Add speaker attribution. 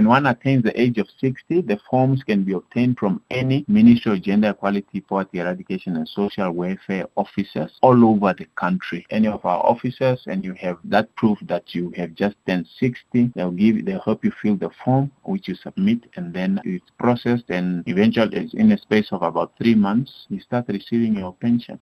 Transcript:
Speaker 1: When one attains the age of 60, the forms can be obtained from any Ministry of Gender Equality, Poverty Eradication and Social Welfare officers all over the country. Any of our officers and you have that proof that you have just turned 60, they'll give, they'll help you fill the form which you submit and then it's processed and eventually in a space of about three months, you start receiving your pension.